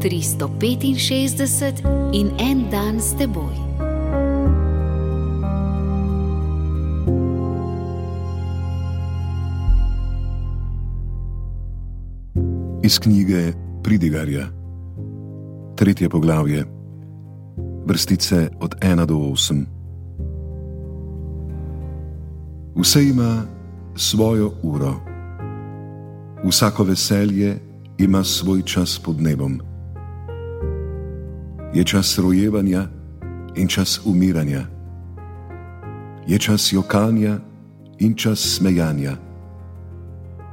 365 in en dan s teboj. Iz knjige Pridigarja, tretje poglavje, vrstice od 1 do 8. Vse ima svojo uro, vsako veselje ima svoj čas pod nebom je čas rojevanja in čas umiranja, je čas jokanja in čas smejanja,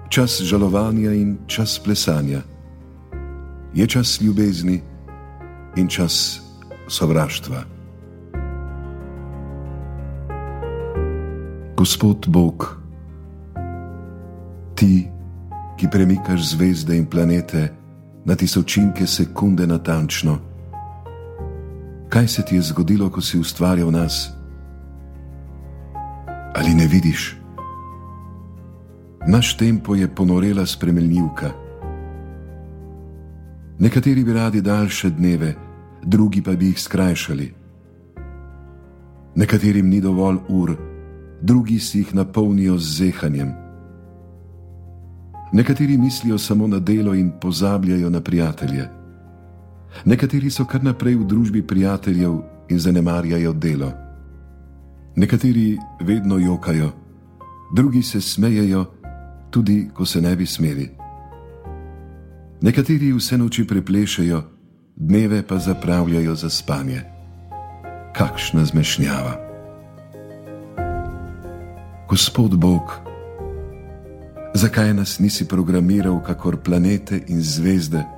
čas žalovanja in čas plesanja, je čas ljubezni in čas sovraštva. Gospod Bog, ti, ki premikaš zvezde in planete na tisočinke sekunde natančno, kaj se ti je zgodilo, ko si ustvarjal nas? Ali ne vidiš? Naš tempo je ponorela spremenljivka. Nekateri bi radi daljše dneve, drugi pa bi jih skrajšali. Nekaterim ni dovolj ur, drugi si jih napolnijo z zehanjem. Nekateri mislijo samo na delo in pozabljajo na prijatelje. Nekateri so kar naprej v družbi prijateljev in zanemarjajo delo. Nekateri vedno jokajo, drugi se smejejo, tudi ko se ne bi smeli. Nekateri vse noči preplešajo, dneve pa zapravljajo za spanje. Kakšna zmešnjava. Gospod Bog, zakaj nas nisi programiral, kakor planete in zvezde?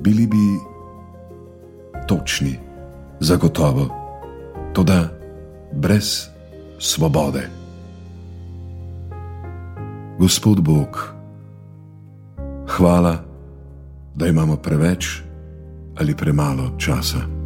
Bili bi točni, zagotovo, tudi brez svobode. Gospod Bog, hvala, da imamo preveč ali premalo časa.